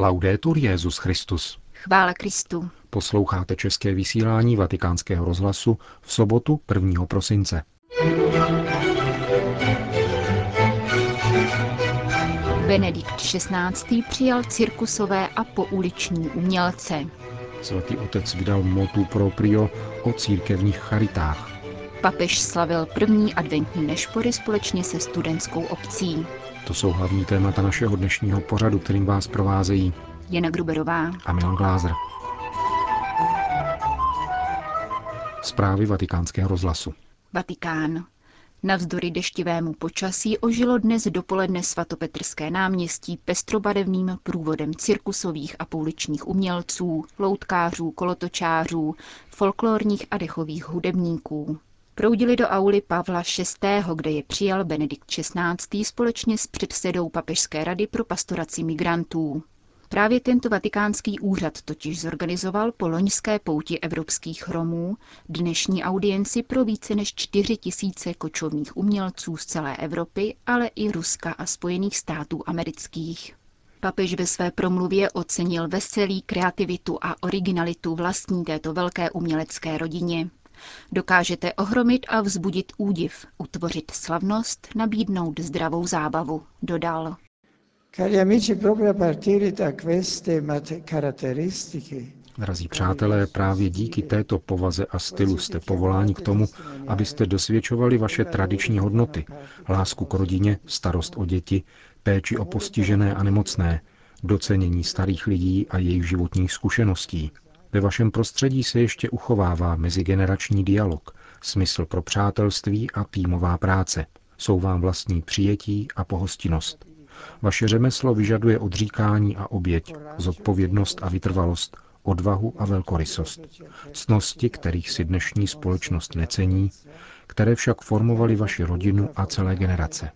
Laudetur Jezus Christus. Chvála Kristu. Posloucháte české vysílání Vatikánského rozhlasu v sobotu 1. prosince. Benedikt XVI. přijal cirkusové a pouliční umělce. Svatý otec vydal motu proprio o církevních charitách. Papež slavil první adventní nešpory společně se studentskou obcí. To jsou hlavní témata našeho dnešního pořadu, kterým vás provázejí Jana Gruberová a Milan Glázer. Zprávy vatikánského rozhlasu. Vatikán. Navzdory deštivému počasí ožilo dnes dopoledne svatopetrské náměstí pestrobarevným průvodem cirkusových a pouličních umělců, loutkářů, kolotočářů, folklorních a dechových hudebníků. Proudili do auly Pavla VI., kde je přijal Benedikt XVI. společně s předsedou Papežské rady pro pastoraci migrantů. Právě tento vatikánský úřad totiž zorganizoval po loňské pouti evropských Romů dnešní audienci pro více než 4 tisíce kočovných umělců z celé Evropy, ale i Ruska a Spojených států amerických. Papež ve své promluvě ocenil veselí, kreativitu a originalitu vlastní této velké umělecké rodině. Dokážete ohromit a vzbudit údiv, utvořit slavnost, nabídnout zdravou zábavu, dodal. Cari amici, proprio a partire da queste caratteristiche, Drazí přátelé, právě díky této povaze a stylu jste povoláni k tomu, abyste dosvědčovali vaše tradiční hodnoty, lásku k rodině, starost o děti, péči o postižené a nemocné, docenění starých lidí a jejich životních zkušeností. Ve vašem prostředí se ještě uchovává mezigenerační dialog, smysl pro přátelství a týmová práce. Jsou vám vlastní přijetí a pohostinnost. Vaše řemeslo vyžaduje odříkání a oběť, zodpovědnost a vytrvalost, odvahu a velkorysost. Cnosti, kterých si dnešní společnost necení, které však formovaly vaši rodinu a celé generace.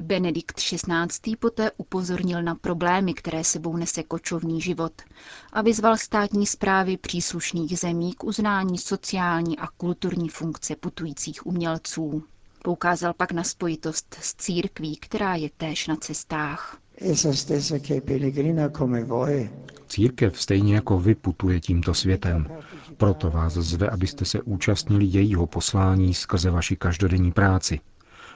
Benedikt XVI. poté upozornil na problémy, které sebou nese kočovný život a vyzval státní zprávy příslušných zemí k uznání sociální a kulturní funkce putujících umělců. Poukázal pak na spojitost s církví, která je též na cestách. Církev stejně jako vy putuje tímto světem. Proto vás zve, abyste se účastnili jejího poslání skrze vaši každodenní práci.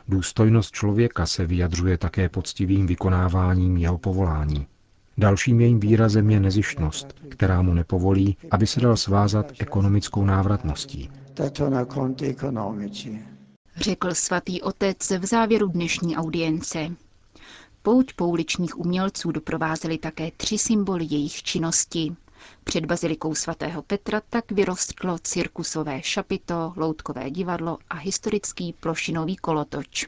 Důstojnost člověka se vyjadřuje také poctivým vykonáváním jeho povolání. Dalším jejím výrazem je nezištnost, která mu nepovolí, aby se dal svázat ekonomickou návratností. Řekl svatý otec v závěru dnešní audience. Pouť pouličních umělců doprovázely také tři symboly jejich činnosti. Před bazilikou svatého Petra tak vyrostlo cirkusové šapito, loutkové divadlo a historický plošinový kolotoč.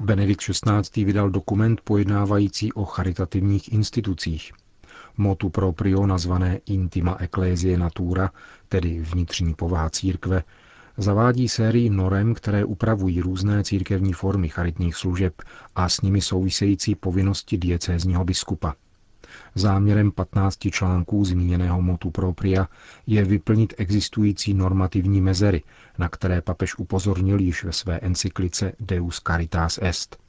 Benedikt XVI. vydal dokument pojednávající o charitativních institucích. Motu proprio nazvané Intima Ecclesiae Natura, tedy vnitřní povaha církve, zavádí sérii norem, které upravují různé církevní formy charitních služeb a s nimi související povinnosti diecézního biskupa. Záměrem 15 článků zmíněného motu propria je vyplnit existující normativní mezery, na které papež upozornil již ve své encyklice Deus Caritas Est.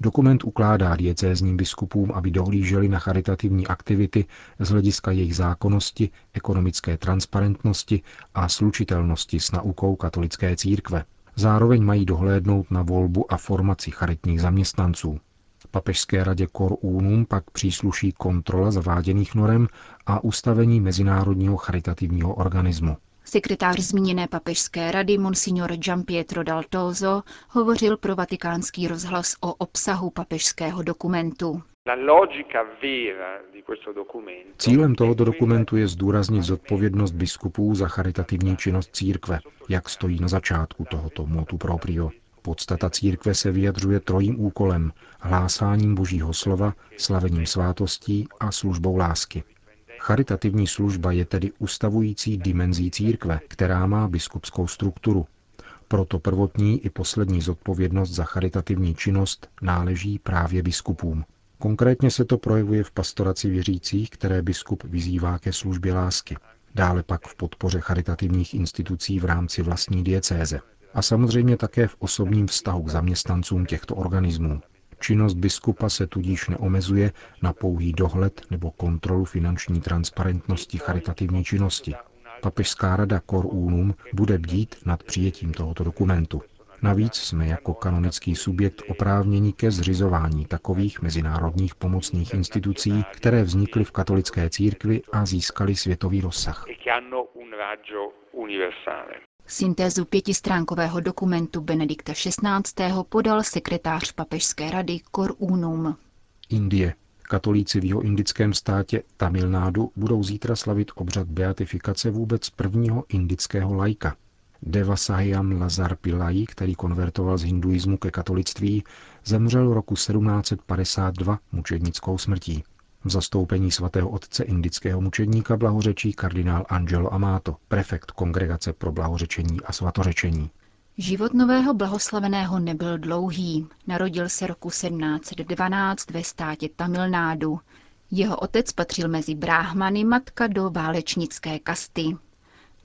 Dokument ukládá diecézním biskupům, aby dohlíželi na charitativní aktivity z hlediska jejich zákonnosti, ekonomické transparentnosti a slučitelnosti s naukou katolické církve. Zároveň mají dohlédnout na volbu a formaci charitních zaměstnanců. Papežské radě Cor Unum pak přísluší kontrola zaváděných norem a ustavení Mezinárodního charitativního organismu. Sekretář zmíněné papežské rady Monsignor Giampietro Daltozo hovořil pro vatikánský rozhlas o obsahu papežského dokumentu. Cílem tohoto dokumentu je zdůraznit zodpovědnost biskupů za charitativní činnost církve, jak stojí na začátku tohoto motu proprio. Podstata církve se vyjadřuje trojím úkolem, hlásáním božího slova, slavením svátostí a službou lásky. Charitativní služba je tedy ustavující dimenzí církve, která má biskupskou strukturu. Proto prvotní i poslední zodpovědnost za charitativní činnost náleží právě biskupům. Konkrétně se to projevuje v pastoraci věřících, které biskup vyzývá ke službě lásky. Dále pak v podpoře charitativních institucí v rámci vlastní diecéze. A samozřejmě také v osobním vztahu k zaměstnancům těchto organismů. Činnost biskupa se tudíž neomezuje na pouhý dohled nebo kontrolu finanční transparentnosti charitativní činnosti. Papežská rada Cor Unum bude bdít nad přijetím tohoto dokumentu. Navíc jsme jako kanonický subjekt oprávněni ke zřizování takových mezinárodních pomocných institucí, které vznikly v katolické církvi a získaly světový rozsah. Syntézu pětistránkového dokumentu Benedikta XVI. podal sekretář papežské rady Cor Unum. Indie. Katolíci v jeho indickém státě Tamil Nádu budou zítra slavit obřad beatifikace vůbec prvního indického lajka. Devasahayam Lazar Pillai, který konvertoval z hinduismu ke katolictví, zemřel roku 1752 mučednickou smrtí. V zastoupení svatého otce indického mučedníka blahořečí kardinál Angelo Amato, prefekt Kongregace pro blahořečení a svatořečení. Život nového blahoslaveného nebyl dlouhý. Narodil se roku 1712 ve státě Tamil Nádu. Jeho otec patřil mezi bráhmany, matka do válečnické kasty.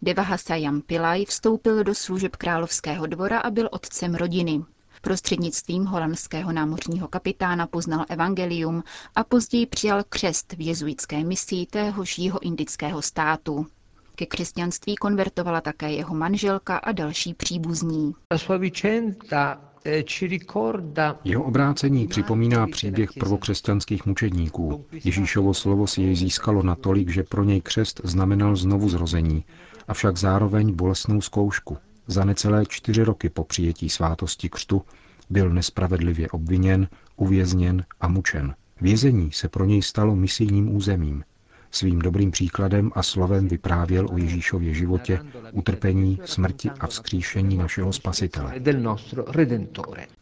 Devahasayam Pillai vstoupil do služeb královského dvora a byl otcem rodiny. Prostřednictvím holandského námořního kapitána poznal evangelium a později přijal křest v jezuitské misii téhož jeho indického státu. Ke křesťanství konvertovala také jeho manželka a další příbuzní. Eh, jeho obrácení připomíná příběh prvokřesťanských mučedníků. Ježíšovo slovo si jej získalo natolik, že pro něj křest znamenal znovu zrození, avšak zároveň bolestnou zkoušku. Za necelé čtyři roky po přijetí svátosti křtu byl nespravedlivě obviněn, uvězněn a mučen. Vězení se pro něj stalo misijním územím. Svým dobrým příkladem a slovem vyprávěl o Ježíšově životě, utrpení, smrti a vzkříšení našeho Spasitele.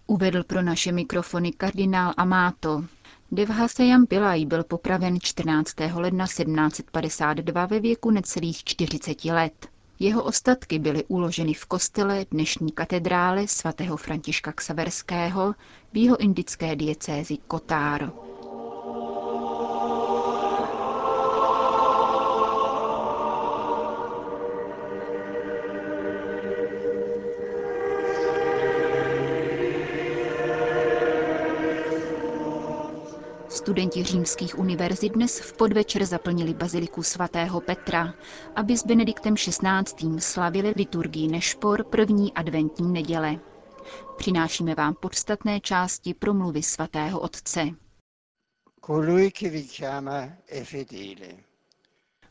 Uvedl pro naše mikrofony kardinál Amato. Devhasejam Pillai byl popraven 14. ledna 1752 ve věku necelých 40 let. Jeho ostatky byly uloženy v kostele dnešní katedrále svatého Františka Ksaverského v jeho indické diecézi Kotár. Studenti římských univerzit dnes v podvečer zaplnili baziliku svatého Petra, aby s Benediktem XVI. slavili liturgii Nešpor první adventní neděle. Přinášíme vám podstatné části promluvy svatého otce.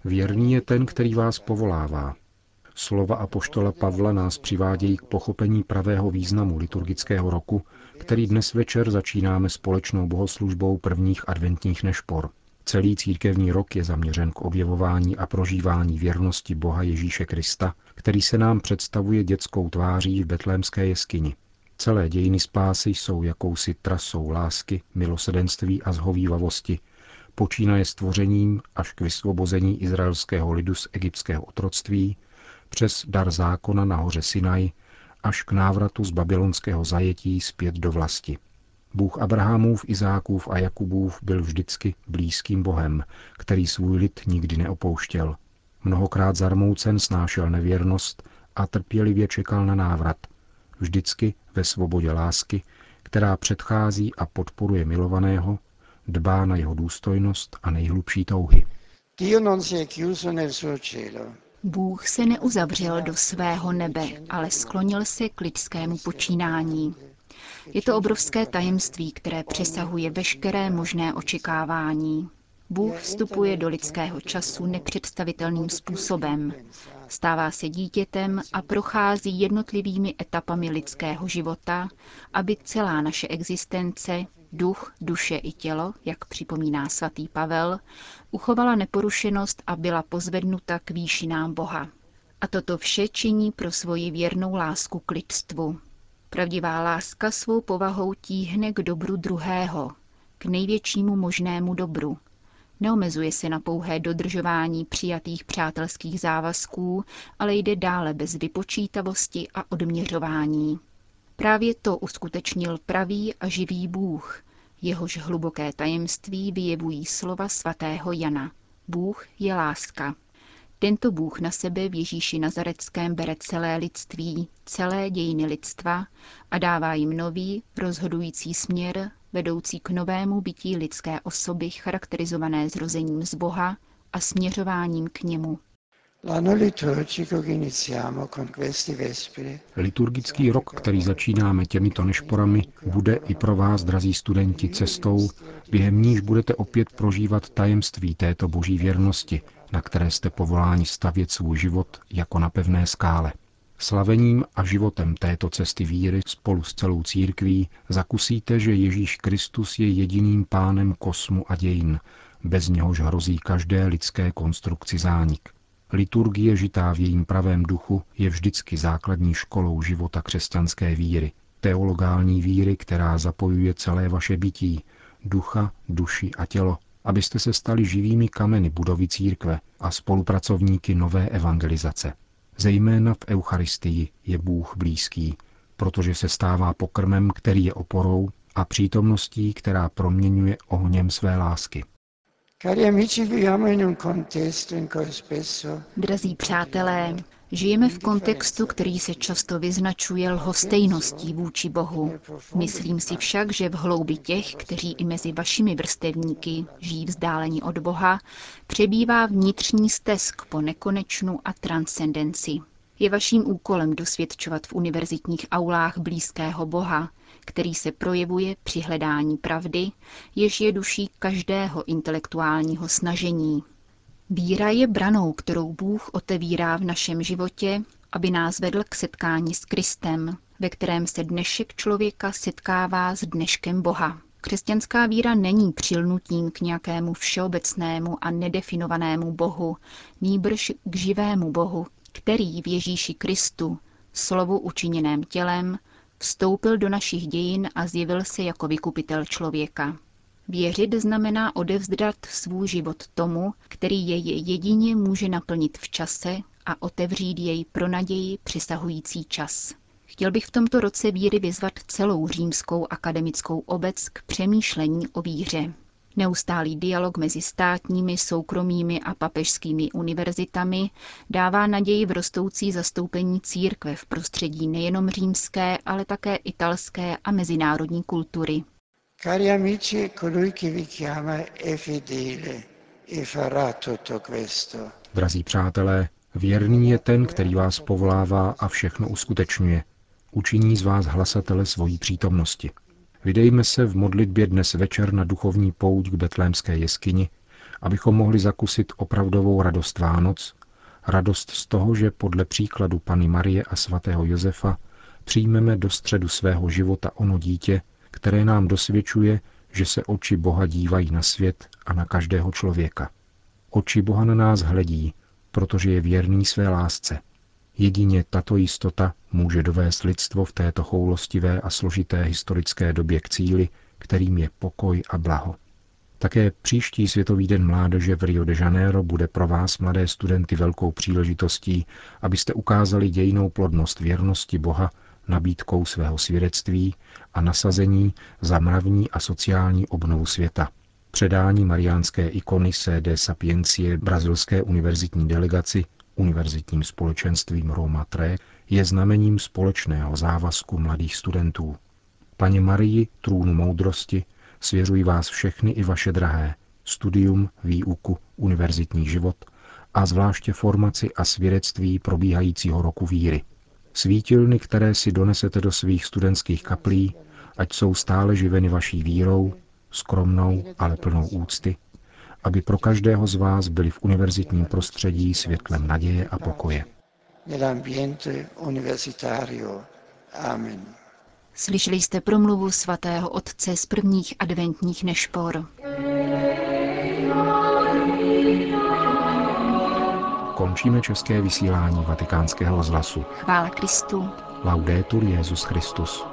Věrný je ten, který vás povolává. Slova apoštola Pavla nás přivádějí k pochopení pravého významu liturgického roku, který dnes večer začínáme společnou bohoslužbou prvních adventních nešpor. Celý církevní rok je zaměřen k objevování a prožívání věrnosti Boha Ježíše Krista, který se nám představuje dětskou tváří v betlémské jeskyni. Celé dějiny spásy jsou jakousi trasou lásky, milosedenství a zhovývavosti, počínaje stvořením až k vysvobození izraelského lidu z egyptského otroctví, přes dar zákona na hoře Sinaj až k návratu z babylonského zajetí zpět do vlasti. Bůh Abrahamův, Izákův a Jakubův byl vždycky blízkým Bohem, který svůj lid nikdy neopouštěl. Mnohokrát zarmoucen snášel nevěrnost a trpělivě čekal na návrat, vždycky ve svobodě lásky, která předchází a podporuje milovaného, dbá na jeho důstojnost a nejhlubší touhy. Dio non si è chiuso nel suo cielo. Bůh se neuzavřel do svého nebe, ale sklonil se k lidskému počínání. Je to obrovské tajemství, které přesahuje veškeré možné očekávání. Bůh vstupuje do lidského času nepředstavitelným způsobem. Stává se dítětem a prochází jednotlivými etapami lidského života, aby celá naše existence, duch, duše i tělo, jak připomíná svatý Pavel, uchovala neporušenost a byla pozvednuta k výšinám Boha. A toto vše činí pro svoji věrnou lásku k lidstvu. Pravdivá láska svou povahou tíhne k dobru druhého, k největšímu možnému dobru. Neomezuje se na pouhé dodržování přijatých přátelských závazků, ale jde dále bez vypočítavosti a odměřování. Právě to uskutečnil pravý a živý Bůh, jehož hluboké tajemství vyjevují slova svatého Jana. Bůh je láska. Tento Bůh na sebe v Ježíši Nazareckém bere celé lidství, celé dějiny lidstva a dává jim nový, rozhodující směr, vedoucí k novému bytí lidské osoby charakterizované zrozením z Boha a směřováním k němu. Liturgický rok, který začínáme těmito nešporami, bude i pro vás, drazí studenti, cestou, během níž budete opět prožívat tajemství této boží věrnosti, na které jste povoláni stavět svůj život jako na pevné skále. Slavením a životem této cesty víry spolu s celou církví zakusíte, že Ježíš Kristus je jediným pánem kosmu a dějin, bez něhož hrozí každé lidské konstrukci zánik. Liturgie žitá v jejím pravém duchu je vždycky základní školou života křesťanské víry, teologální víry, která zapojuje celé vaše bytí, ducha, duši a tělo, abyste se stali živými kameny budovy církve a spolupracovníky nové evangelizace. Zejména v Eucharistii je Bůh blízký, protože se stává pokrmem, který je oporou a přítomností, která proměňuje ohněm své lásky. Drazí přátelé, žijeme v kontextu, který se často vyznačuje lhostejností vůči Bohu. Myslím si však, že v hloubi těch, kteří i mezi vašimi vrstevníky žijí vzdálení od Boha, přebývá vnitřní stesk po nekonečnu a transcendenci. Je vaším úkolem dosvědčovat v univerzitních aulách blízkého Boha, který se projevuje při hledání pravdy, jež je duší každého intelektuálního snažení. Víra je branou, kterou Bůh otevírá v našem životě, aby nás vedl k setkání s Kristem, ve kterém se dnešek člověka setkává s dneškem Boha. Křesťanská víra není přilnutím k nějakému všeobecnému a nedefinovanému Bohu, nýbrž k živému Bohu, který v Ježíši Kristu, slovu učiněném tělem, vstoupil do našich dějin a zjevil se jako vykupitel člověka. Věřit znamená odevzdat svůj život tomu, který jej jedině může naplnit v čase a otevřít jej pro naději přisahující čas. Chtěl bych v tomto roce víry vyzvat celou římskou akademickou obec k přemýšlení o víře. Neustálý dialog mezi státními, soukromými a papežskými univerzitami dává naději v rostoucí zastoupení církve v prostředí nejenom římské, ale také italské a mezinárodní kultury. Cari amici, colui che vi chiama è fedele e farà tutto questo. Drazí přátelé, věrný je ten, který vás povolává a všechno uskutečňuje. Učiní z vás hlasatele svojí přítomnosti. Vydejme se v modlitbě dnes večer na duchovní pouť k betlémské jeskyni, abychom mohli zakusit opravdovou radost Vánoc, radost z toho, že podle příkladu Pany Marie a svatého Josefa přijmeme do středu svého života ono dítě, které nám dosvědčuje, že se oči Boha dívají na svět a na každého člověka. Oči Boha na nás hledí, protože je věrný své lásce – Jedině tato jistota může dovést lidstvo v této choulostivé a složité historické době k cíli, kterým je pokoj a blaho. Také příští Světový den mládeže v Rio de Janeiro bude pro vás, mladé studenty, velkou příležitostí, abyste ukázali dějnou plodnost věrnosti Boha nabídkou svého svědectví a nasazení za mravní a sociální obnovu světa. Předání mariánské ikony CD Sapiencie brazilské univerzitní delegaci univerzitním společenstvím Roma Tre je znamením společného závazku mladých studentů. Paně Marii, trůnu moudrosti, svěřují vás všechny i vaše drahé, studium, výuku, univerzitní život a zvláště formaci a svědectví probíhajícího roku víry. Svítilny, které si donesete do svých studentských kaplí, ať jsou stále živeny vaší vírou, skromnou, ale plnou úcty, aby pro každého z vás byli v univerzitním prostředí světlem naděje a pokoje. Slyšeli jste promluvu svatého otce z prvních adventních nešpor. Končíme české vysílání vatikánského zlasu. Chvála Kristu. Laudetur Jezus Christus.